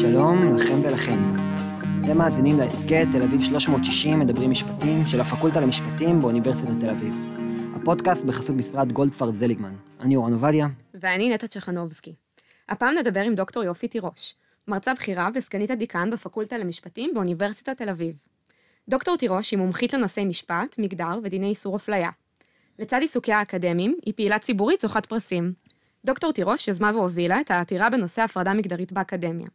שלום לכם ולכן. אתם מאזינים להסכת תל אביב 360 מדברים משפטים של הפקולטה למשפטים באוניברסיטת תל אביב. הפודקאסט בחסות משרד גולדפרט זליגמן. אני אורן עובדיה. ואני נטע צ'חנובסקי. הפעם נדבר עם דוקטור יופי תירוש, מרצה בכירה וסגנית הדיקן בפקולטה למשפטים באוניברסיטת תל אביב. דוקטור תירוש היא מומחית לנושאי משפט, מגדר ודיני איסור אפליה. לצד עיסוקיה האקדמיים, היא פעילה ציבורית זוכת פרסים. דוקטור תירוש יזמה והובילה את העתירה בנושא הפרדה מגדרית באקדמיה.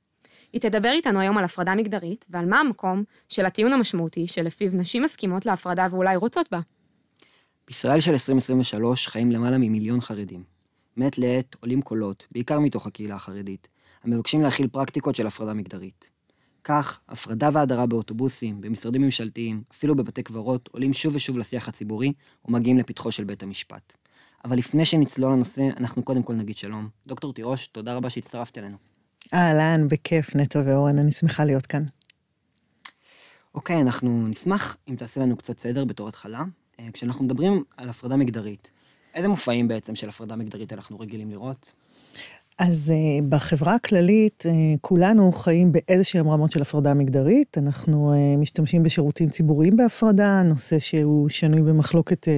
היא תדבר איתנו היום על הפרדה מגדרית ועל מה המקום של הטיעון המשמעותי שלפיו נשים מסכימות להפרדה ואולי רוצות בה. בישראל של 2023 חיים למעלה ממיליון חרדים. מעת לעת עולים קולות, בעיקר מתוך הקהילה החרדית, המבקשים להכיל פרקטיקות של הפרדה מגדרית. כך, הפרדה והדרה באוטובוסים, במשרדים ממשלתיים, אפילו בבתי קברות, עולים שוב ושוב לשיח הציבורי ומגיעים לפתחו של בית המשפט. אבל לפני שנצלול לנושא, אנחנו קודם כל נגיד שלום. דוקטור תירוש, תודה רבה שהצטרפת אלינו. אהלן, בכיף, נטו ואורן, אני שמחה להיות כאן. אוקיי, אנחנו נשמח אם תעשה לנו קצת סדר בתור התחלה. אה, כשאנחנו מדברים על הפרדה מגדרית, איזה מופעים בעצם של הפרדה מגדרית אנחנו רגילים לראות? אז uh, בחברה הכללית, uh, כולנו חיים באיזשהם רמות של הפרדה מגדרית. אנחנו uh, משתמשים בשירותים ציבוריים בהפרדה, נושא שהוא שנוי במחלוקת uh,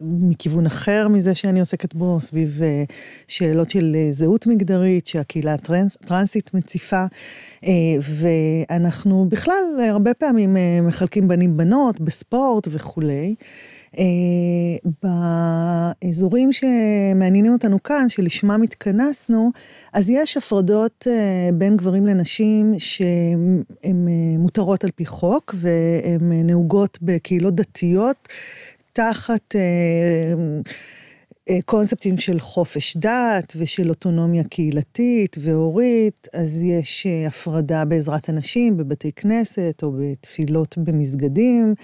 מכיוון אחר מזה שאני עוסקת בו, סביב uh, שאלות של uh, זהות מגדרית שהקהילה הטרנסית מציפה. Uh, ואנחנו בכלל הרבה פעמים uh, מחלקים בנים בנות בספורט וכולי. אה, באזורים שמעניינים אותנו כאן, שלשמם התכנסנו, אז יש הפרדות אה, בין גברים לנשים שהן אה, מותרות על פי חוק, והן נהוגות בקהילות דתיות תחת... אה, קונספטים של חופש דת ושל אוטונומיה קהילתית והורית, אז יש אה, הפרדה בעזרת אנשים בבתי כנסת או בתפילות במסגדים.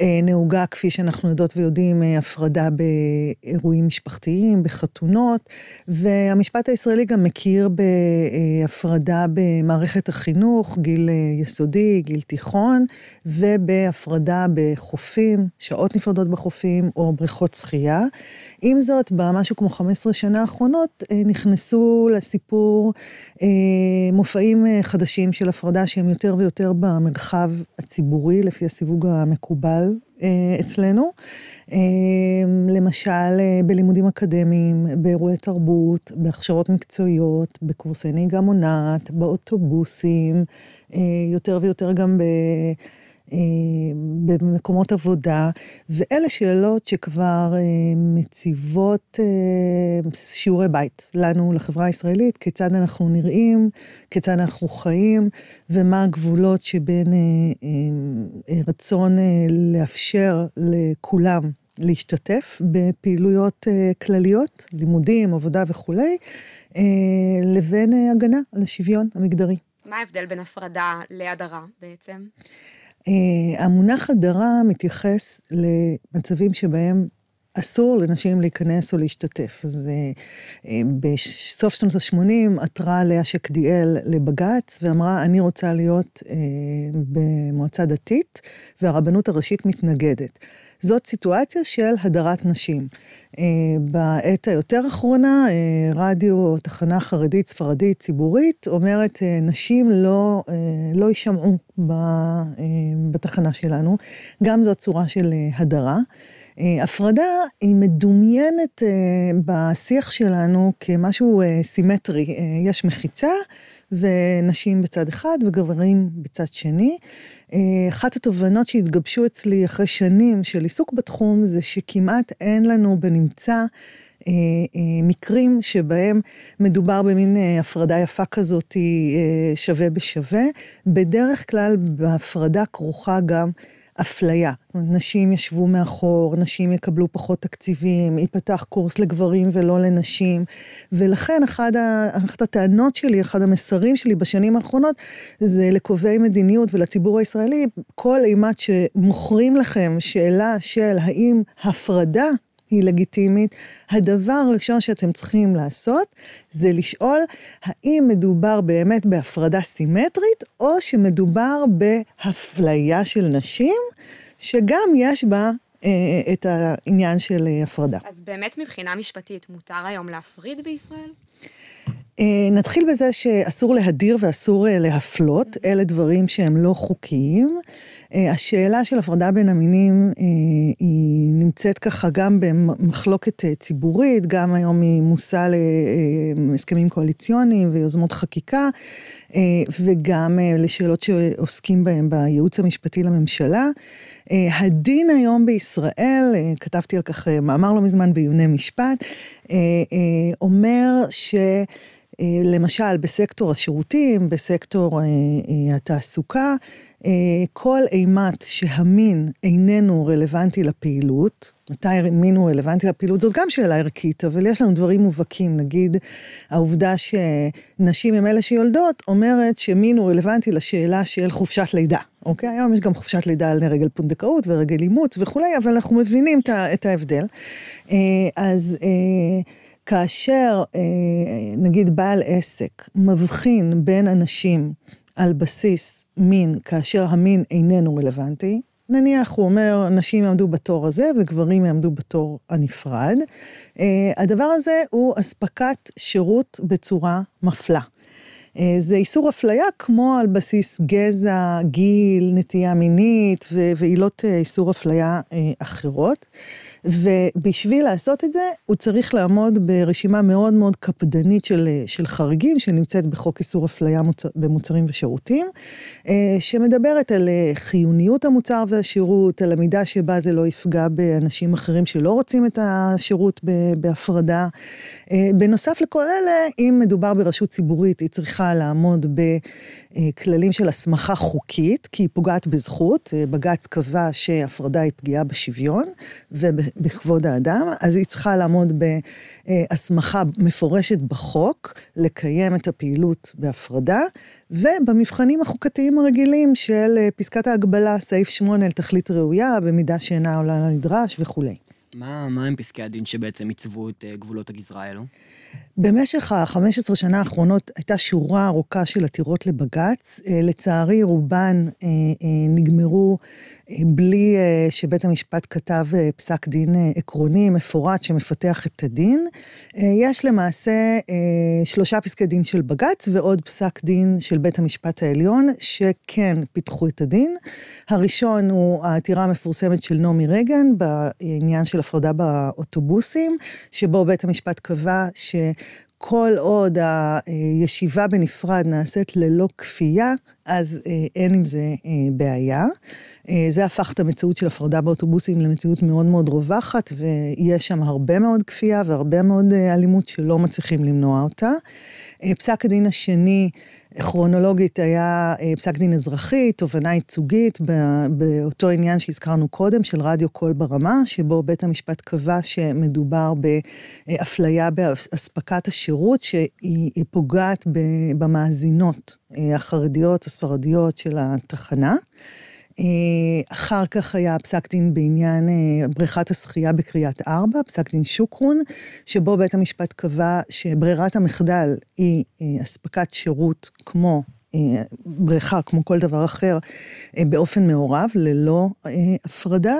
אה, נהוגה, כפי שאנחנו יודעות ויודעים, הפרדה באירועים משפחתיים, בחתונות, והמשפט הישראלי גם מכיר בהפרדה במערכת החינוך, גיל יסודי, גיל תיכון, ובהפרדה בחופים, שעות נפרדות בחופים או בריכות שחייה. עם זאת, הזאת, במשהו כמו 15 שנה האחרונות, אה, נכנסו לסיפור אה, מופעים אה, חדשים של הפרדה שהם יותר ויותר במרחב הציבורי, לפי הסיווג המקובל אצלנו. למשל, בלימודים אקדמיים, באירועי תרבות, בהכשרות מקצועיות, בקורסי נהיגה מונעת, באוטובוסים, יותר ויותר גם ב... אה, במקומות עבודה, ואלה שאלות שכבר אה, מציבות אה, שיעורי בית לנו, לחברה הישראלית, כיצד אנחנו נראים, כיצד אנחנו חיים, ומה הגבולות שבין רצון לאפשר לכולם להשתתף בפעילויות כלליות, לימודים, עבודה וכולי, לבין הגנה על השוויון המגדרי. מה ההבדל בין הפרדה להדרה בעצם? אה, המונח הדרה מתייחס למצבים שבהם אסור לנשים להיכנס או להשתתף. אז אה, בסוף שנות ה-80 עתרה לאה שקדיאל לבג"ץ ואמרה, אני רוצה להיות אה, במועצה דתית, והרבנות הראשית מתנגדת. זאת סיטואציה של הדרת נשים. אה, בעת היותר אחרונה, אה, רדיו, תחנה חרדית, ספרדית, ציבורית, אומרת, אה, נשים לא, אה, לא יישמעו אה, בתחנה שלנו. גם זאת צורה של אה, הדרה. אה, הפרדה היא מדומיינת אה, בשיח שלנו כמשהו אה, סימטרי. יש מחיצה ונשים בצד אחד וגברים בצד שני. אחת התובנות שהתגבשו אצלי אחרי שנים של עיסוק בתחום זה שכמעט אין לנו בנמצא מקרים שבהם מדובר במין הפרדה יפה כזאת שווה בשווה. בדרך כלל בהפרדה כרוכה גם אפליה. נשים ישבו מאחור, נשים יקבלו פחות תקציבים, ייפתח קורס לגברים ולא לנשים. ולכן אחד אחת הטענות שלי, אחד המסרים שלי בשנים האחרונות, זה לקובעי מדיניות ולציבור הישראלי, כל אימת שמוכרים לכם שאלה של האם הפרדה היא לגיטימית. הדבר הראשון שאתם צריכים לעשות זה לשאול האם מדובר באמת בהפרדה סימטרית או שמדובר בהפליה של נשים, שגם יש בה אה, את העניין של אה, הפרדה. אז באמת מבחינה משפטית מותר היום להפריד בישראל? נתחיל בזה שאסור להדיר ואסור להפלות, אלה דברים שהם לא חוקיים. אה, השאלה של הפרדה בין המינים אה, היא נמצאת ככה גם במחלוקת אה, ציבורית, גם היום היא מושא להסכמים קואליציוניים ויוזמות חקיקה, וגם לשאלות שעוסקים בהן בייעוץ המשפטי לממשלה. הדין היום בישראל, כתבתי על כך מאמר לא מזמן בעיוני משפט, אומר ש... למשל, בסקטור השירותים, בסקטור התעסוקה, כל אימת שהמין איננו רלוונטי לפעילות, מתי מין הוא רלוונטי לפעילות, זאת גם שאלה ערכית, אבל יש לנו דברים מובהקים, נגיד העובדה שנשים הם אלה שיולדות, אומרת שמין הוא רלוונטי לשאלה של חופשת לידה. אוקיי? היום יש גם חופשת לידה על רגל פונדקאות ורגל אימוץ וכולי, אבל אנחנו מבינים את ההבדל. אה, אז... אה, כאשר נגיד בעל עסק מבחין בין אנשים על בסיס מין, כאשר המין איננו רלוונטי. נניח, הוא אומר, נשים יעמדו בתור הזה וגברים יעמדו בתור הנפרד. Uh, הדבר הזה הוא אספקת שירות בצורה מפלה. Uh, זה איסור אפליה כמו על בסיס גזע, גיל, נטייה מינית ועילות uh, איסור אפליה אחרות. ובשביל לעשות את זה, הוא צריך לעמוד ברשימה מאוד מאוד קפדנית של, של חריגים, שנמצאת בחוק איסור אפליה מוצ... במוצרים ושירותים, אה, שמדברת על אה, חיוניות המוצר והשירות, על המידה שבה זה לא יפגע באנשים אחרים שלא רוצים את השירות בהפרדה. אה, בנוסף לכל אלה, אם מדובר ברשות ציבורית, היא צריכה לעמוד בכללים של הסמכה חוקית, כי היא פוגעת בזכות. בג"ץ קבע שהפרדה היא פגיעה בשוויון. בכבוד האדם, אז היא צריכה לעמוד בהסמכה מפורשת בחוק, לקיים את הפעילות בהפרדה, ובמבחנים החוקתיים הרגילים של אה, פסקת ההגבלה, סעיף 8 לתכלית ראויה, במידה שאינה עולה לנדרש וכולי. מה, מה הם פסקי הדין שבעצם עיצבו את אה, גבולות הגזרה האלו? במשך ה-15 שנה האחרונות הייתה שורה ארוכה של עתירות לבג"ץ. אה, לצערי, רובן אה, אה, נגמרו בלי שבית המשפט כתב פסק דין עקרוני, מפורט, שמפתח את הדין. יש למעשה שלושה פסקי דין של בג"ץ ועוד פסק דין של בית המשפט העליון, שכן פיתחו את הדין. הראשון הוא העתירה המפורסמת של נעמי רגן בעניין של הפרדה באוטובוסים, שבו בית המשפט קבע ש... כל עוד הישיבה בנפרד נעשית ללא כפייה, אז אה, אין עם זה אה, בעיה. אה, זה הפך את המציאות של הפרדה באוטובוסים למציאות מאוד מאוד רווחת, ויש שם הרבה מאוד כפייה והרבה מאוד אלימות שלא מצליחים למנוע אותה. פסק הדין השני, כרונולוגית, היה פסק דין אזרחי, תובנה ייצוגית, באותו עניין שהזכרנו קודם, של רדיו קול ברמה, שבו בית המשפט קבע שמדובר באפליה באספקת השירות, שהיא פוגעת במאזינות החרדיות, הספרדיות של התחנה. אה, אחר כך היה פסק דין בעניין אה, בריכת השחייה בקריית ארבע, פסק דין שוקרון, שבו בית המשפט קבע שברירת המחדל היא אה, אספקת שירות כמו בריכה, כמו כל דבר אחר, באופן מעורב, ללא הפרדה,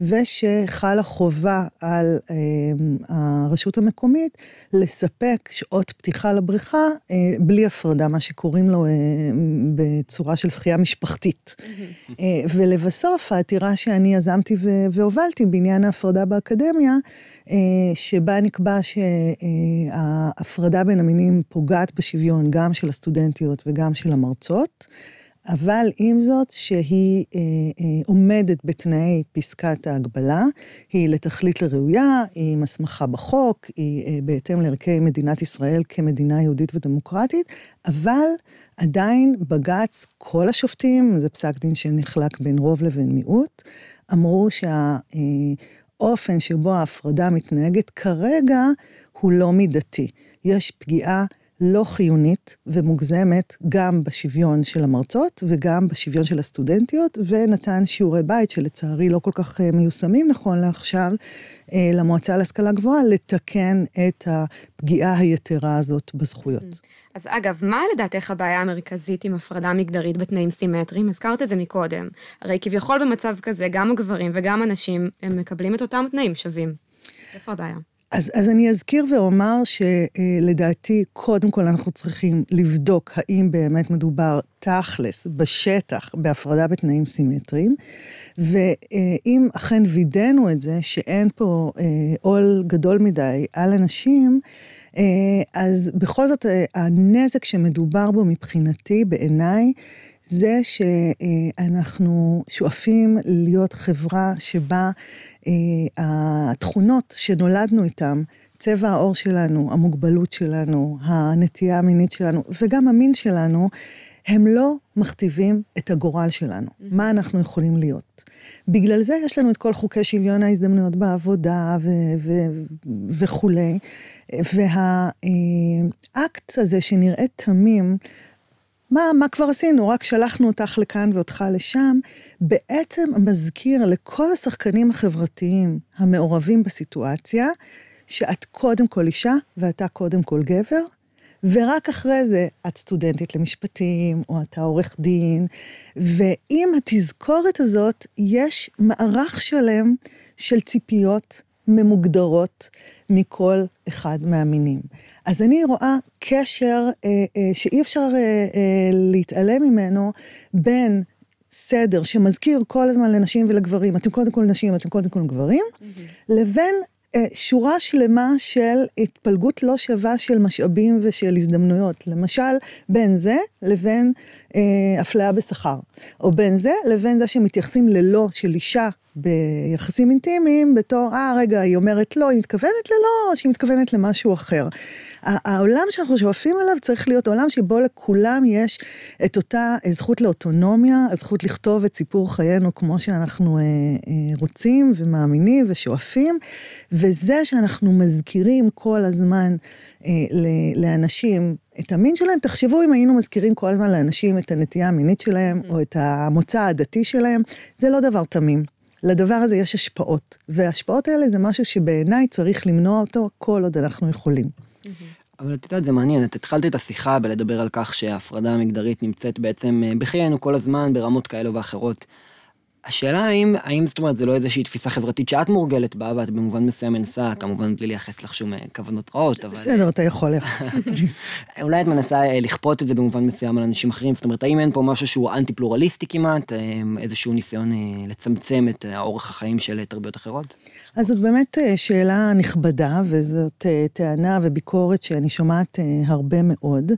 ושחלה חובה על הרשות המקומית לספק שעות פתיחה לבריכה בלי הפרדה, מה שקוראים לו בצורה של שחייה משפחתית. ולבסוף, העתירה שאני יזמתי והובלתי בעניין ההפרדה באקדמיה, שבה נקבע שההפרדה בין המינים פוגעת בשוויון גם של הסטודנטיות וגם של המרצות. אבל עם זאת שהיא אה, אה, עומדת בתנאי פסקת ההגבלה, היא לתכלית לראויה, היא עם הסמכה בחוק, היא אה, בהתאם לערכי מדינת ישראל כמדינה יהודית ודמוקרטית, אבל עדיין בג"ץ, כל השופטים, זה פסק דין שנחלק בין רוב לבין מיעוט, אמרו שהאופן אה, שבו ההפרדה מתנהגת כרגע הוא לא מידתי. יש פגיעה לא חיונית ומוגזמת גם בשוויון של המרצות וגם בשוויון של הסטודנטיות, ונתן שיעורי בית שלצערי לא כל כך אה, מיושמים נכון לעכשיו, אה, למועצה להשכלה גבוהה לתקן את הפגיעה היתרה הזאת בזכויות. Mm. אז אגב, מה לדעתך הבעיה המרכזית עם הפרדה מגדרית בתנאים סימטריים? הזכרת את זה מקודם. הרי כביכול במצב כזה, גם הגברים וגם הנשים, הם מקבלים את אותם תנאים שווים. איפה הבעיה? אז, אז אני אזכיר ואומר שלדעתי, קודם כל אנחנו צריכים לבדוק האם באמת מדובר תכלס, בשטח, בהפרדה בתנאים סימטריים, ואם אכן וידאנו את זה, שאין פה אה, עול גדול מדי על אנשים, אז בכל זאת הנזק שמדובר בו מבחינתי, בעיניי, זה שאנחנו שואפים להיות חברה שבה אה, התכונות שנולדנו איתן, צבע העור שלנו, המוגבלות שלנו, הנטייה המינית שלנו, וגם המין שלנו, הם לא מכתיבים את הגורל שלנו, mm-hmm. מה אנחנו יכולים להיות. בגלל זה יש לנו את כל חוקי שוויון ההזדמנויות בעבודה ו- ו- וכולי, והאקט הזה שנראה תמים, מה, מה כבר עשינו? רק שלחנו אותך לכאן ואותך לשם, בעצם מזכיר לכל השחקנים החברתיים המעורבים בסיטואציה, שאת קודם כל אישה ואתה קודם כל גבר, ורק אחרי זה את סטודנטית למשפטים, או אתה עורך דין, ועם התזכורת הזאת יש מערך שלם של ציפיות ממוגדרות מכל אחד מהמינים. אז אני רואה קשר אה, אה, שאי אפשר אה, אה, להתעלם ממנו בין סדר שמזכיר כל הזמן לנשים ולגברים, אתם קודם כל נשים, אתם קודם כל גברים, mm-hmm. לבין שורה שלמה של התפלגות לא שווה של משאבים ושל הזדמנויות. למשל, בין זה לבין אה, אפליה בשכר, או בין זה לבין זה שמתייחסים ללא של אישה ביחסים אינטימיים בתור, אה, רגע, היא אומרת לא, היא מתכוונת ללא, או שהיא מתכוונת למשהו אחר. העולם שאנחנו שואפים אליו צריך להיות עולם שבו לכולם יש את אותה זכות לאוטונומיה, הזכות לכתוב את סיפור חיינו כמו שאנחנו אה, אה, רוצים ומאמינים ושואפים, וזה שאנחנו מזכירים כל הזמן אה, לאנשים את המין שלהם, תחשבו אם היינו מזכירים כל הזמן לאנשים את הנטייה המינית שלהם, mm-hmm. או את המוצא הדתי שלהם, זה לא דבר תמים. לדבר הזה יש השפעות, וההשפעות האלה זה משהו שבעיניי צריך למנוע אותו כל עוד אנחנו יכולים. אבל את יודעת, זה מעניין, את התחלת את השיחה בלדבר על כך שההפרדה המגדרית נמצאת בעצם אה, בחיינו כל הזמן ברמות כאלו ואחרות. השאלה האם, האם זאת אומרת, זה לא איזושהי תפיסה חברתית שאת מורגלת בה, ואת במובן מסוים מנסה, כמובן בלי לייחס לך שום אה, כוונות רעות, אבל... בסדר, אתה יכול לייחס. אולי את מנסה אה, לכפות את זה במובן מסוים על אנשים אחרים, זאת אומרת, האם אין פה משהו שהוא אנטי פלורליסטי כמעט, אה, איזשהו ניסיון לצמצם את אורח החיים של תרבויות אחרות? אז זאת באמת שאלה נכבדה, וזאת טענה וביקורת שאני שומעת הרבה מאוד.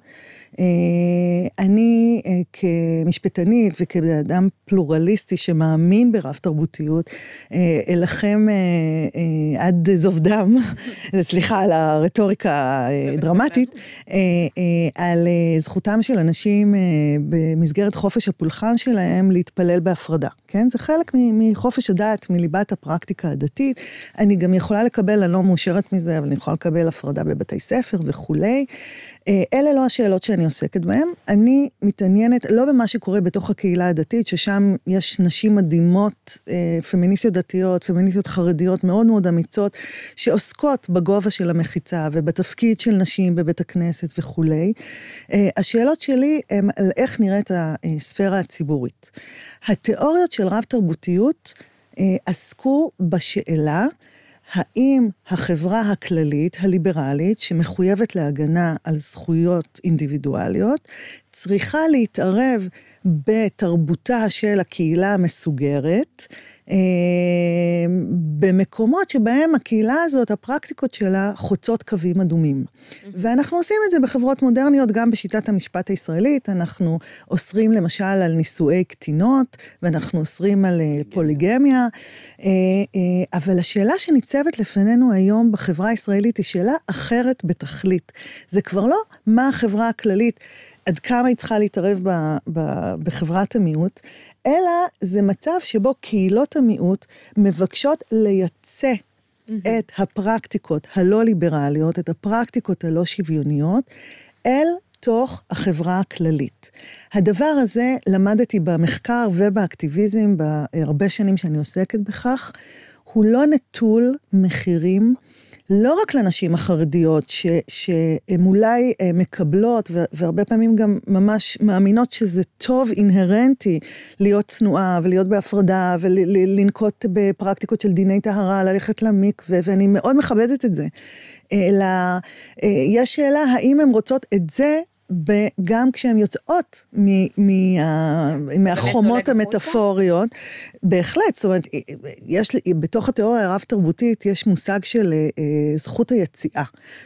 אני כמשפטנית וכבן פלורליסטי שמאמין, מאמין ברב תרבותיות, אה, אלחם אה, אה, עד זוב דם, סליחה על הרטוריקה הדרמטית, על זכותם של אנשים במסגרת חופש הפולחן שלהם להתפלל בהפרדה, כן? זה חלק מחופש הדת, מליבת הפרקטיקה הדתית. אני גם יכולה לקבל, אני לא מאושרת מזה, אבל אני יכולה לקבל הפרדה בבתי ספר וכולי. אלה לא השאלות שאני עוסקת בהן. אני מתעניינת לא במה שקורה בתוך הקהילה הדתית, ששם יש נשים מדהימות, אה, פמיניסטיות דתיות, פמיניסטיות חרדיות מאוד מאוד אמיצות, שעוסקות בגובה של המחיצה ובתפקיד של נשים בבית הכנסת וכולי. אה, השאלות שלי הן על איך נראית הספירה הציבורית. התיאוריות של רב תרבותיות אה, עסקו בשאלה האם החברה הכללית, הליברלית, שמחויבת להגנה על זכויות אינדיבידואליות, צריכה להתערב בתרבותה של הקהילה המסוגרת, אה, במקומות שבהם הקהילה הזאת, הפרקטיקות שלה חוצות קווים אדומים. ואנחנו עושים את זה בחברות מודרניות, גם בשיטת המשפט הישראלית, אנחנו אוסרים למשל על נישואי קטינות, ואנחנו אוסרים על אה, פוליגמיה, אה, אבל השאלה שניצבת לפנינו היום בחברה הישראלית היא שאלה אחרת בתכלית. זה כבר לא מה החברה הכללית. עד כמה היא צריכה להתערב ב, ב, בחברת המיעוט, אלא זה מצב שבו קהילות המיעוט מבקשות לייצא את הפרקטיקות הלא ליברליות, את הפרקטיקות הלא שוויוניות, אל תוך החברה הכללית. הדבר הזה למדתי במחקר ובאקטיביזם בהרבה שנים שאני עוסקת בכך, הוא לא נטול מחירים לא רק לנשים החרדיות, ש, שהן אולי אה, מקבלות, והרבה פעמים גם ממש מאמינות שזה טוב אינהרנטי להיות צנועה ולהיות בהפרדה ולנקוט בפרקטיקות של דיני טהרה, ללכת למקווה, ואני מאוד מכבדת את זה. אלא יש שאלה האם הן רוצות את זה גם כשהן יוצאות מהחומות המטאפוריות, בהחלט, זאת אומרת, יש, בתוך התיאוריה הרב-תרבותית יש מושג של אה, זכות היציאה,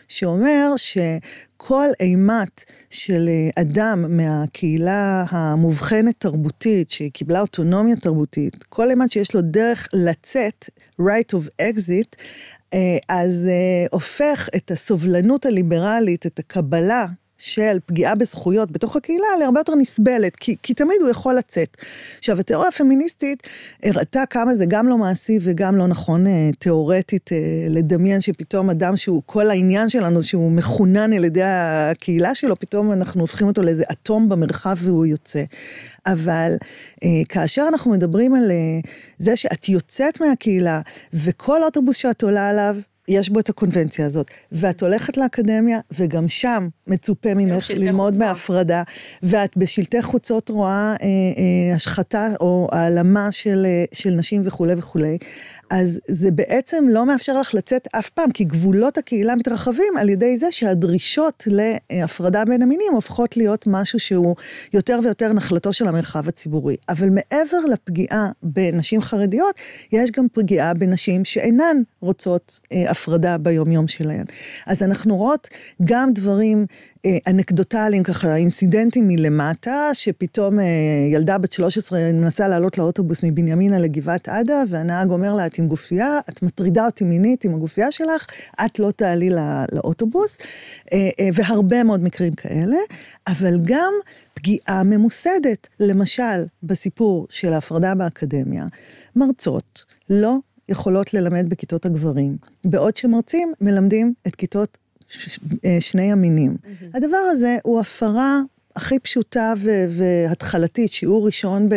שאומר שכל אימת של אה, אדם מהקהילה המובחנת תרבותית, שהיא קיבלה אוטונומיה תרבותית, כל אימת שיש לו דרך לצאת, right of exit, אה, אז הופך את הסובלנות הליברלית, את הקבלה של פגיעה בזכויות בתוך הקהילה להרבה יותר נסבלת, כי, כי תמיד הוא יכול לצאת. עכשיו, התיאוריה הפמיניסטית הראתה כמה זה גם לא מעשי וגם לא נכון אה, תיאורטית אה, לדמיין שפתאום אדם שהוא, כל העניין שלנו שהוא מחונן על ידי הקהילה שלו, פתאום אנחנו הופכים אותו לאיזה אטום במרחב והוא יוצא. אבל אה, כאשר אנחנו מדברים על זה שאת יוצאת מהקהילה וכל אוטובוס שאת עולה עליו, יש בו את הקונבנציה הזאת, ואת הולכת לאקדמיה, וגם שם מצופה ממך ללמוד בהפרדה, ואת בשלטי חוצות רואה אה, אה, השחתה או העלמה של, אה, של נשים וכולי וכולי, אז זה בעצם לא מאפשר לך לצאת אף פעם, כי גבולות הקהילה מתרחבים על ידי זה שהדרישות להפרדה בין המינים הופכות להיות משהו שהוא יותר ויותר נחלתו של המרחב הציבורי. אבל מעבר לפגיעה בנשים חרדיות, יש גם פגיעה בנשים שאינן רוצות אה, הפרדה ביומיום שלהן. אז אנחנו רואות גם דברים אה, אנקדוטליים, ככה אינסידנטים מלמטה, שפתאום אה, ילדה בת 13 מנסה לעלות לאוטובוס מבנימינה לגבעת עדה, והנהג אומר לה, את עם גופייה, את מטרידה אותי מינית עם הגופייה שלך, את לא תעלי לא, לאוטובוס, אה, והרבה מאוד מקרים כאלה, אבל גם פגיעה ממוסדת. למשל, בסיפור של ההפרדה באקדמיה, מרצות לא יכולות ללמד בכיתות הגברים, בעוד שמרצים מלמדים את כיתות שני המינים. Mm-hmm. הדבר הזה הוא הפרה הכי פשוטה ו- והתחלתית, שיעור ראשון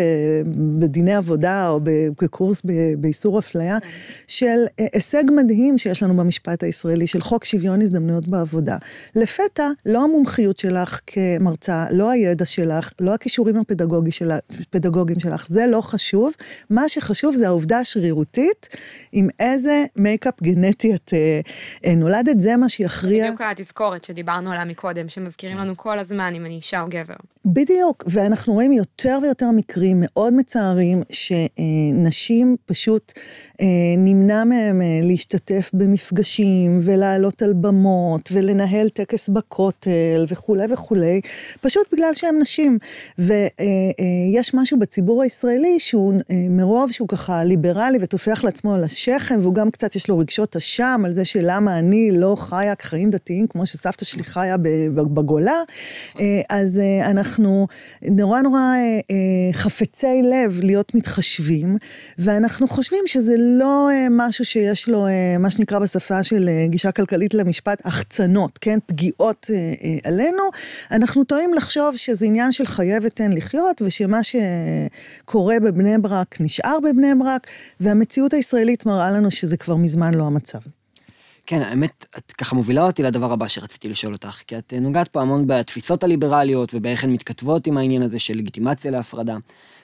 בדיני עבודה או בקורס באיסור אפליה, כן. של אה, הישג מדהים שיש לנו במשפט הישראלי, של חוק שוויון הזדמנויות בעבודה. לפתע, לא המומחיות שלך כמרצה, לא הידע שלך, לא הכישורים הפדגוגיים שלך, זה לא חשוב. מה שחשוב זה העובדה השרירותית, עם איזה מייקאפ גנטי את אה, אה, נולדת, זה מה שיכריע. בדיוק התזכורת שדיברנו עליה מקודם, שמזכירים לנו כל הזמן אם אני אישה או גבר. בדיוק, ואנחנו רואים יותר ויותר מקרים מאוד מצערים שנשים פשוט אה, נמנע מהם אה, להשתתף במפגשים ולעלות על במות ולנהל טקס בכותל וכולי וכולי, פשוט בגלל שהן נשים. ויש אה, משהו בציבור הישראלי שהוא מרוב שהוא ככה ליברלי וטופח לעצמו על השכם, והוא גם קצת יש לו רגשות אשם על זה שלמה אני לא חיה חיים דתיים כמו שסבתא שלי חיה בגולה, אז אז uh, אנחנו נורא נורא uh, uh, חפצי לב להיות מתחשבים, ואנחנו חושבים שזה לא משהו שיש לו, מה שנקרא בשפה של גישה כלכלית למשפט, החצנות, כן? פגיעות עלינו. אנחנו טועים לחשוב שזה עניין של חיה ותן לחיות, ושמה שקורה בבני ברק נשאר בבני ברק, והמציאות הישראלית מראה לנו שזה כבר מזמן לא המצב. כן, האמת, את ככה מובילה אותי לדבר הבא שרציתי לשאול אותך, כי את נוגעת פה המון בתפיסות הליברליות ובאיך הן מתכתבות עם העניין הזה של לגיטימציה להפרדה.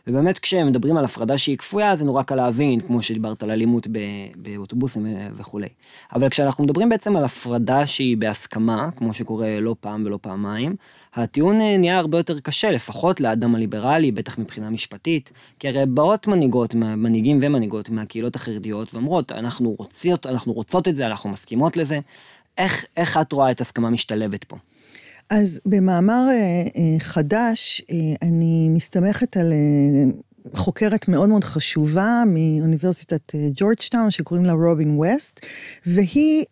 ובאמת כשמדברים על הפרדה שהיא כפויה זה נורא קל להבין, כמו שדיברת על אלימות באוטובוסים וכולי. אבל כשאנחנו מדברים בעצם על הפרדה שהיא בהסכמה, כמו שקורה לא פעם ולא פעמיים, הטיעון אה, נהיה הרבה יותר קשה, לפחות לאדם הליברלי, בטח מבחינה משפטית, כי הרי באות מנהיגות, מנהיגים ומנהיגות מהקהילות החרדיות ואומרות, אנחנו רוצות, אנחנו רוצות את זה, אנחנו מסכימות לזה. איך, איך את רואה את הסכמה משתלבת פה? אז במאמר אה, אה, חדש, אה, אני מסתמכת על חוקרת מאוד מאוד חשובה מאוניברסיטת ג'ורג'טאון, שקוראים לה רובין ווסט, והיא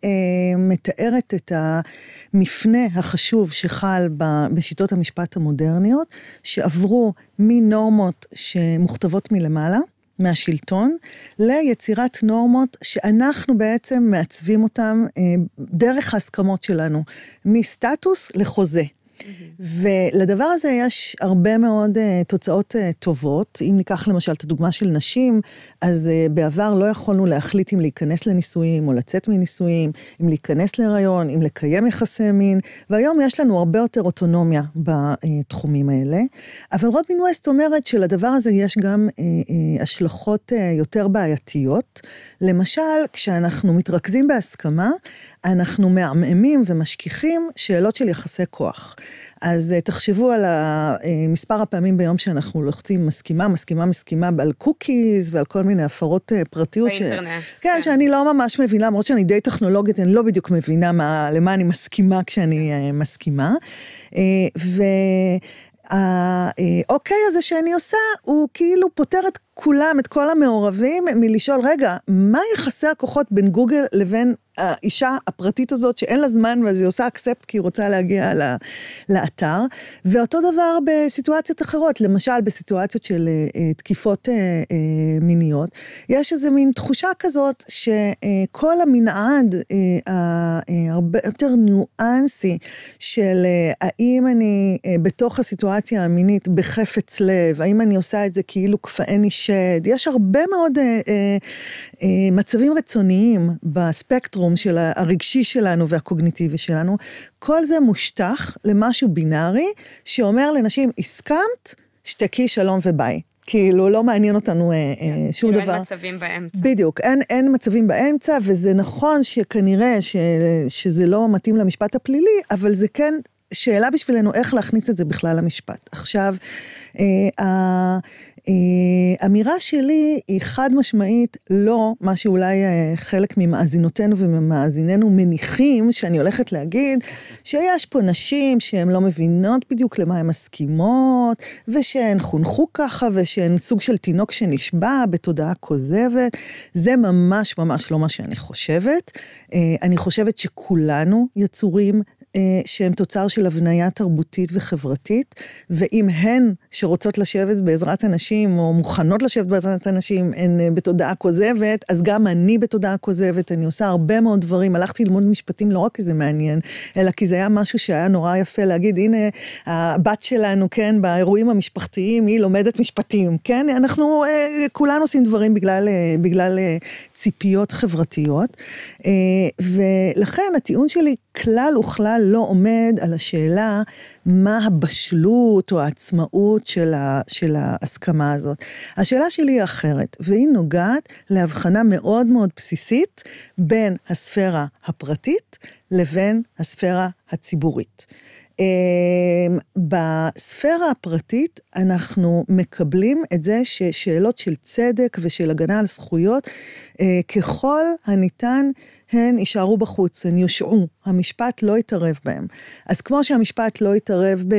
מתארת את המפנה החשוב שחל בשיטות המשפט המודרניות, שעברו מנורמות שמוכתבות מלמעלה, מהשלטון ליצירת נורמות שאנחנו בעצם מעצבים אותן אה, דרך ההסכמות שלנו, מסטטוס לחוזה. ולדבר הזה יש הרבה מאוד uh, תוצאות uh, טובות. אם ניקח למשל את הדוגמה של נשים, אז uh, בעבר לא יכולנו להחליט אם להיכנס לנישואים או לצאת מנישואים, אם להיכנס להיריון, אם לקיים יחסי מין, והיום יש לנו הרבה יותר אוטונומיה בתחומים האלה. אבל רובין ווסט אומרת שלדבר הזה יש גם uh, uh, השלכות uh, יותר בעייתיות. למשל, כשאנחנו מתרכזים בהסכמה, אנחנו מעמעמים ומשכיחים שאלות של יחסי כוח. אז תחשבו על מספר הפעמים ביום שאנחנו לוחצים מסכימה, מסכימה, מסכימה, על קוקיז ועל כל מיני הפרות פרטיות. באינטרנט. ש... כן, כן, שאני לא ממש מבינה, למרות שאני די טכנולוגית, אני לא בדיוק מבינה מה, למה אני מסכימה כשאני מסכימה. ו... האוקיי הזה שאני עושה, הוא כאילו פותר את כולם, את כל המעורבים, מלשאול, רגע, מה יחסי הכוחות בין גוגל לבין האישה הפרטית הזאת שאין לה זמן ואז היא עושה אקספט כי היא רוצה להגיע לאתר. ואותו דבר בסיטואציות אחרות, למשל בסיטואציות של uh, תקיפות uh, uh, מיניות, יש איזה מין תחושה כזאת שכל uh, המנעד uh, הרבה יותר ניואנסי של uh, האם אני uh, בתוך הסיטואציה המינית בחפץ לב, האם אני עושה את זה כאילו כפאני שד, יש הרבה מאוד uh, uh, uh, מצבים רצוניים בספקטרום. הספקטרום של הרגשי שלנו והקוגניטיבי שלנו, כל זה מושטח למשהו בינארי שאומר לנשים, הסכמת, שתקי שלום וביי. כאילו, לא מעניין אותנו אה, כן, אה, שום כאילו דבר. אין מצבים באמצע. בדיוק, אין, אין מצבים באמצע, וזה נכון שכנראה ש, שזה לא מתאים למשפט הפלילי, אבל זה כן שאלה בשבילנו איך להכניס את זה בכלל למשפט. עכשיו, אה, האמירה שלי היא חד משמעית לא מה שאולי אה, חלק ממאזינותינו וממאזיננו מניחים, שאני הולכת להגיד, שיש פה נשים שהן לא מבינות בדיוק למה הן מסכימות, ושהן חונכו ככה, ושהן סוג של תינוק שנשבע בתודעה כוזבת. זה ממש ממש לא מה שאני חושבת. אה, אני חושבת שכולנו יצורים אה, שהם תוצר של הבניה תרבותית וחברתית, ואם הן שרוצות לשבת בעזרת אנשים, או מוכנות לשבת בעזרת אנשים, הן אה, בתודעה כוזבת, אז גם אני בתודעה כוזבת, אני עושה הרבה מאוד דברים. הלכתי ללמוד משפטים לא רק כי זה מעניין, אלא כי זה היה משהו שהיה נורא יפה להגיד, הנה, הבת שלנו, כן, באירועים המשפחתיים, היא לומדת משפטים, כן? אנחנו אה, כולנו עושים דברים בגלל, בגלל ציפיות חברתיות, ולכן הטיעון שלי כלל וכלל לא עומד על השאלה מה הבשלות או העצמאות של, ה, של ההסכמה הזאת. השאלה שלי היא אחרת, והיא נוגעת להבחנה מאוד מאוד בסיסית בין הספירה הפרטית לבין הספירה הציבורית. אמ, בספירה הפרטית אנחנו מקבלים את זה ששאלות של צדק ושל הגנה על זכויות, אה, ככל הניתן הן יישארו בחוץ, הן יושעו, המשפט לא יתערב בהם. אז כמו שהמשפט לא יתערב, ב... אה,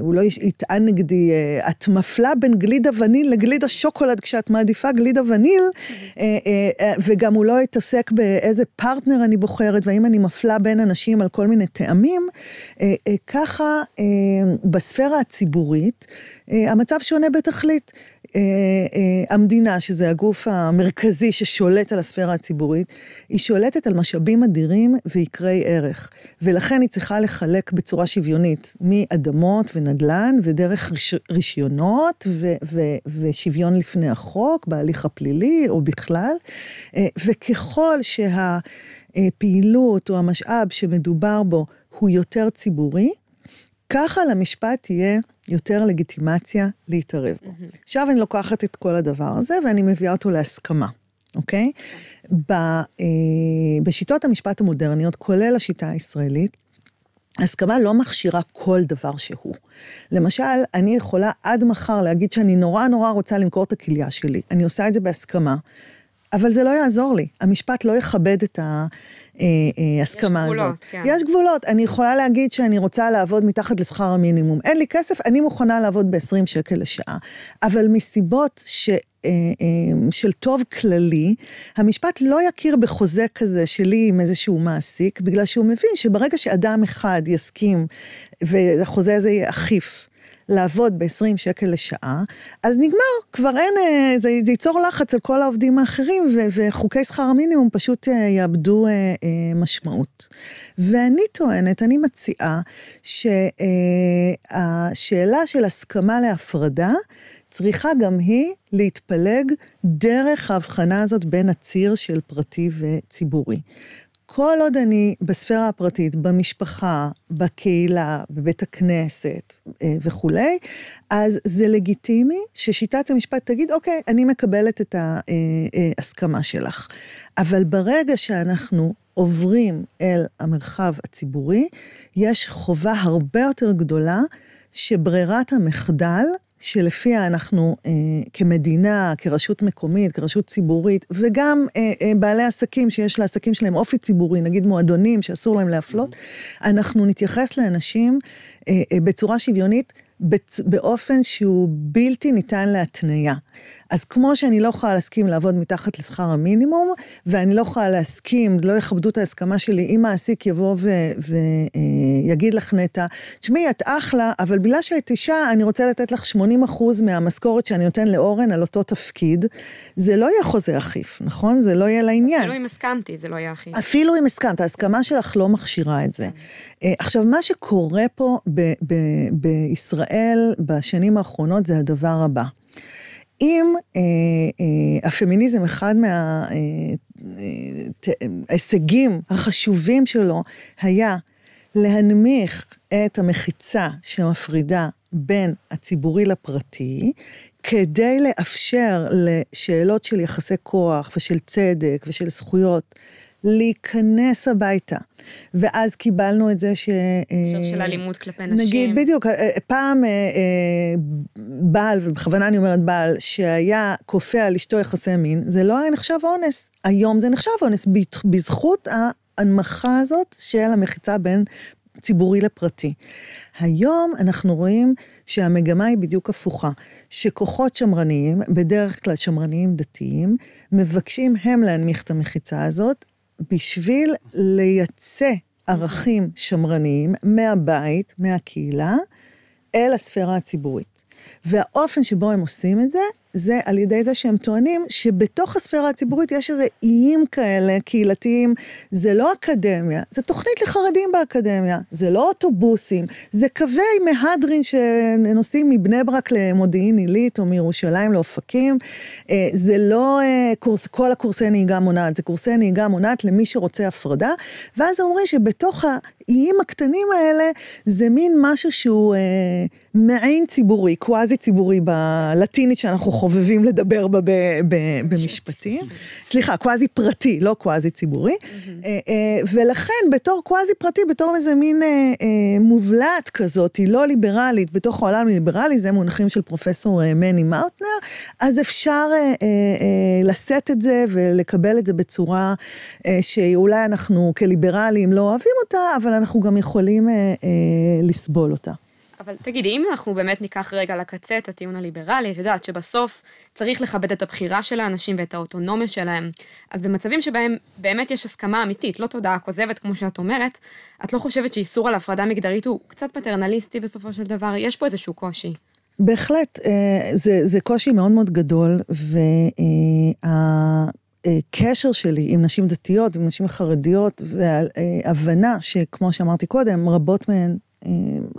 הוא לא יטען נגדי, אה, את מפלה בין גלידה וניל לגלידה שוקולד כשאת מעדיפה גלידה וניל, וגם הוא לא יתעסק באיזה פרטנר אני בוחרת והאם אני מפלה בין אנשים על כל מיני טעמים, ככה בספירה הציבורית המצב שונה בתכלית. אה, אה, המדינה, שזה הגוף המרכזי ששולט על הספירה הציבורית, היא שולטת על משאבים אדירים ויקרי ערך. ולכן היא צריכה לחלק בצורה שוויונית מאדמות ונדל"ן ודרך ריש, רישיונות ו, ו, ושוויון לפני החוק בהליך הפלילי או בכלל. אה, וככל שהפעילות או המשאב שמדובר בו הוא יותר ציבורי, ככה למשפט תהיה יותר לגיטימציה להתערב בו. Mm-hmm. עכשיו אני לוקחת את כל הדבר הזה ואני מביאה אותו להסכמה, אוקיי? ב, אה, בשיטות המשפט המודרניות, כולל השיטה הישראלית, הסכמה לא מכשירה כל דבר שהוא. למשל, אני יכולה עד מחר להגיד שאני נורא נורא רוצה למכור את הכליה שלי. אני עושה את זה בהסכמה, אבל זה לא יעזור לי. המשפט לא יכבד את ההסכמה הזאת. יש גבולות, כן. יש גבולות. אני יכולה להגיד שאני רוצה לעבוד מתחת לשכר המינימום. אין לי כסף, אני מוכנה לעבוד ב-20 שקל לשעה. אבל מסיבות ש... אה, אה, של טוב כללי, המשפט לא יכיר בחוזה כזה שלי עם איזשהו מעסיק, בגלל שהוא מבין שברגע שאדם אחד יסכים, והחוזה הזה יהיה אכיף, לעבוד ב-20 שקל לשעה, אז נגמר, כבר אין, אה, זה, זה ייצור לחץ על כל העובדים האחרים, ו, וחוקי שכר המינימום פשוט אה, יאבדו אה, אה, משמעות. ואני טוענת, אני מציעה, שהשאלה של הסכמה להפרדה, צריכה גם היא להתפלג דרך ההבחנה הזאת בין הציר של פרטי וציבורי. כל עוד אני בספירה הפרטית, במשפחה, בקהילה, בבית הכנסת אה, וכולי, אז זה לגיטימי ששיטת המשפט תגיד, אוקיי, אני מקבלת את ההסכמה שלך. אבל ברגע שאנחנו עוברים אל המרחב הציבורי, יש חובה הרבה יותר גדולה שברירת המחדל שלפיה אנחנו אה, כמדינה, כרשות מקומית, כרשות ציבורית, וגם אה, אה, בעלי עסקים שיש לעסקים שלהם אופי ציבורי, נגיד מועדונים שאסור להם להפלות, אנחנו נתייחס לאנשים אה, אה, בצורה שוויונית. באופן שהוא בלתי ניתן להתניה. אז כמו שאני לא יכולה להסכים לעבוד מתחת לשכר המינימום, ואני לא יכולה להסכים, לא יכבדו את ההסכמה שלי, אם מעסיק יבוא ויגיד לך נטע, תשמעי, את אחלה, אבל בגלל שאת אישה, אני רוצה לתת לך 80 אחוז מהמשכורת שאני נותן לאורן על אותו תפקיד, זה לא יהיה חוזה אכיף, נכון? זה לא יהיה לעניין. אפילו אם הסכמתי, זה לא יהיה אכיף. אפילו אם הסכמת, ההסכמה שלך לא מכשירה את זה. אה, עכשיו, מה שקורה פה בישראל, ישראל בשנים האחרונות זה הדבר הבא. אם אה, אה, הפמיניזם, אחד מההישגים אה, אה, החשובים שלו היה להנמיך את המחיצה שמפרידה בין הציבורי לפרטי, כדי לאפשר לשאלות של יחסי כוח ושל צדק ושל זכויות להיכנס הביתה. ואז קיבלנו את זה ש... עכשיו של אלימות כלפי נשים. נגיד, בדיוק, אה, אה, פעם אה, בעל, ובכוונה אני אומרת בעל, שהיה כופה על אשתו יחסי מין, זה לא היה נחשב אונס. היום זה נחשב אונס, בזכות ההנמכה הזאת של המחיצה בין ציבורי לפרטי. היום אנחנו רואים שהמגמה היא בדיוק הפוכה, שכוחות שמרניים, בדרך כלל שמרניים דתיים, מבקשים הם להנמיך את המחיצה הזאת, בשביל לייצא ערכים שמרניים מהבית, מהקהילה, אל הספירה הציבורית. והאופן שבו הם עושים את זה, זה על ידי זה שהם טוענים שבתוך הספירה הציבורית יש איזה איים כאלה קהילתיים, זה לא אקדמיה, זה תוכנית לחרדים באקדמיה, זה לא אוטובוסים, זה קווי מהדרין שנוסעים מבני ברק למודיעין עילית או מירושלים לאופקים, אה, זה לא אה, קורס, כל הקורסי נהיגה מונעת, זה קורסי נהיגה מונעת למי שרוצה הפרדה, ואז אומרים שבתוך האיים הקטנים האלה זה מין משהו שהוא אה, מעין ציבורי, קוואזי ציבורי בלטינית שאנחנו חובבים לדבר בה במשפטים. סליחה, קוואזי פרטי, לא קוואזי ציבורי. אה, אה, ולכן בתור קוואזי פרטי, בתור איזה מין אה, מובלעת כזאת, היא לא ליברלית, בתוך העולם הליברלי, זה מונחים של פרופסור מני מאוטנר, אז אפשר לשאת את זה ולקבל את זה בצורה שאולי אנחנו כליברלים לא אוהבים אותה, אבל אנחנו גם יכולים לסבול אותה. אבל תגידי, אם אנחנו באמת ניקח רגע לקצה את הטיעון הליברלי, את יודעת שבסוף צריך לכבד את הבחירה של האנשים ואת האוטונומיה שלהם, אז במצבים שבהם באמת יש הסכמה אמיתית, לא תודעה כוזבת כמו שאת אומרת, את לא חושבת שאיסור על הפרדה מגדרית הוא קצת פטרנליסטי בסופו של דבר? יש פה איזשהו קושי. בהחלט, אה, זה, זה קושי מאוד מאוד גדול, והקשר שלי עם נשים דתיות, עם נשים חרדיות, וההבנה שכמו שאמרתי קודם, רבות מהן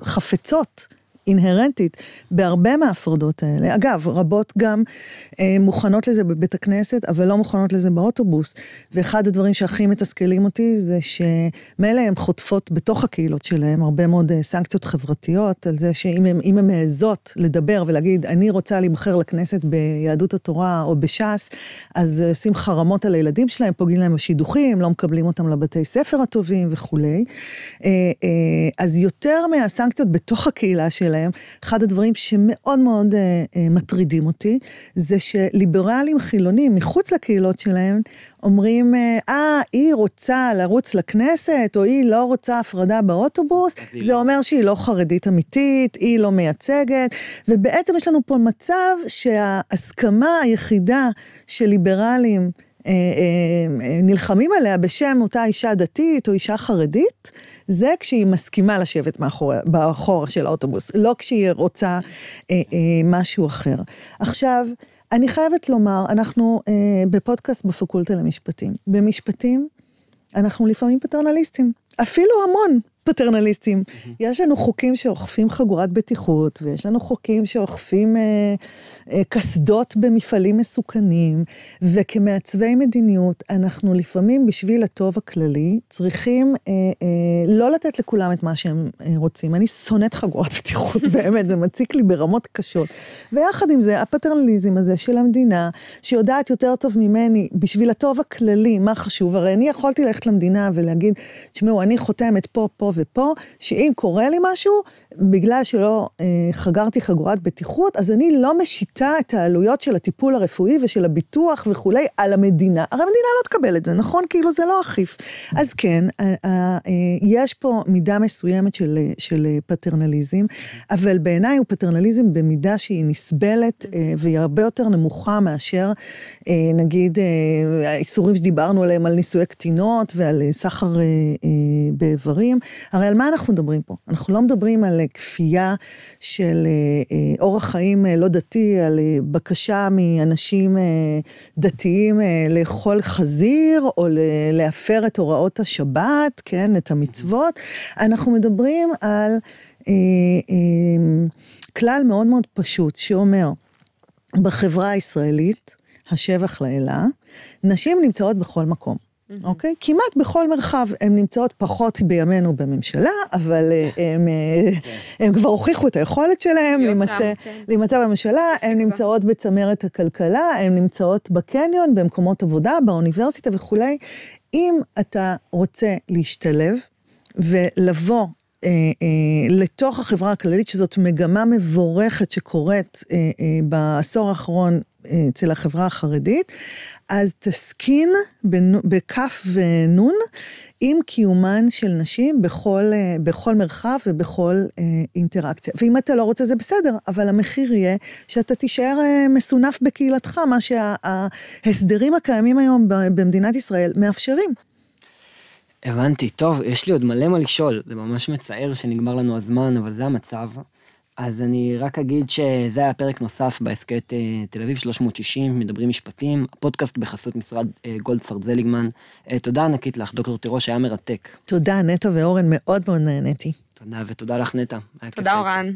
חפצות אינהרנטית בהרבה מההפרדות האלה. אגב, רבות גם אה, מוכנות לזה בבית הכנסת, אבל לא מוכנות לזה באוטובוס. ואחד הדברים שהכי מתסכלים אותי זה שמילא הן חוטפות בתוך הקהילות שלהן הרבה מאוד אה, סנקציות חברתיות, על זה שאם הן מעזות לדבר ולהגיד, אני רוצה להיבחר לכנסת ביהדות התורה או בש"ס, אז עושים חרמות על הילדים שלהם, פוגעים להם בשידוכים, לא מקבלים אותם לבתי ספר הטובים וכולי. אה, אה, אז יותר מהסנקציות בתוך הקהילה שלהם, שלהם, אחד הדברים שמאוד מאוד אה, אה, מטרידים אותי, זה שליברלים חילונים מחוץ לקהילות שלהם אומרים, אה, אה היא רוצה לרוץ לכנסת, או היא לא רוצה הפרדה באוטובוס, זה לא. אומר שהיא לא חרדית אמיתית, היא לא מייצגת, ובעצם יש לנו פה מצב שההסכמה היחידה של ליברלים, נלחמים עליה בשם אותה אישה דתית או אישה חרדית, זה כשהיא מסכימה לשבת מאחור, באחור של האוטובוס, לא כשהיא רוצה אה, אה, משהו אחר. עכשיו, אני חייבת לומר, אנחנו אה, בפודקאסט בפקולטה למשפטים. במשפטים, אנחנו לפעמים פטרנליסטים, אפילו המון. פטרנליסטים. Mm-hmm. יש לנו חוקים שאוכפים חגורת בטיחות, ויש לנו חוקים שאוכפים אה, אה, קסדות במפעלים מסוכנים, וכמעצבי מדיניות, אנחנו לפעמים, בשביל הטוב הכללי, צריכים אה, אה, לא לתת לכולם את מה שהם אה, רוצים. אני שונאת חגורת בטיחות, באמת, זה מציק לי ברמות קשות. ויחד עם זה, הפטרנליזם הזה של המדינה, שיודעת יותר טוב ממני, בשביל הטוב הכללי, מה חשוב, הרי אני יכולתי ללכת למדינה ולהגיד, תשמעו, אני חותמת פה, פה ופה, שאם קורה לי משהו, בגלל שלא אה, חגרתי חגורת בטיחות, אז אני לא משיתה את העלויות של הטיפול הרפואי ושל הביטוח וכולי על המדינה. הרי המדינה לא תקבל את זה, נכון? כאילו זה לא אכיף. אז כן, אה, אה, אה, יש פה מידה מסוימת של, של פטרנליזם, אבל בעיניי הוא פטרנליזם במידה שהיא נסבלת אה, והיא הרבה יותר נמוכה מאשר, אה, נגיד, אה, האיסורים שדיברנו עליהם על נישואי קטינות ועל אה, סחר אה, אה, באיברים. הרי על מה אנחנו מדברים פה? אנחנו לא מדברים על כפייה של אה, אה, אורח חיים אה, לא דתי, על בקשה מאנשים דתיים לאכול חזיר, או להפר את הוראות השבת, כן, את המצוות. אנחנו מדברים על כלל מאוד מאוד פשוט, שאומר, בחברה הישראלית, השבח לאלה, נשים נמצאות בכל מקום. אוקיי? כמעט בכל מרחב. הן נמצאות פחות בימינו בממשלה, אבל הן כן. כבר הוכיחו את היכולת שלהן להימצא כן. בממשלה, הן נמצאות בצמרת הכלכלה, הן נמצאות בקניון, במקומות עבודה, באוניברסיטה וכולי. אם אתה רוצה להשתלב ולבוא אה, אה, לתוך החברה הכללית, שזאת מגמה מבורכת שקורית אה, אה, בעשור האחרון אצל החברה החרדית, אז תסכין בכף ונון עם קיומן של נשים בכל, אה, בכל מרחב ובכל אה, אינטראקציה. ואם אתה לא רוצה זה בסדר, אבל המחיר יהיה שאתה תישאר אה, מסונף בקהילתך, מה שההסדרים הקיימים היום במדינת ישראל מאפשרים. הבנתי, טוב, יש לי עוד מלא מה לשאול, זה ממש מצער שנגמר לנו הזמן, אבל זה המצב. אז אני רק אגיד שזה היה פרק נוסף בהסכת אה, תל אביב 360, מדברים משפטים, הפודקאסט בחסות משרד אה, גולדפרד זליגמן. אה, תודה ענקית לך, דוקטור תירוש, היה מרתק. תודה, נטע ואורן, מאוד מאוד נהניתי. תודה, ותודה לך, נטע. תודה, אורן.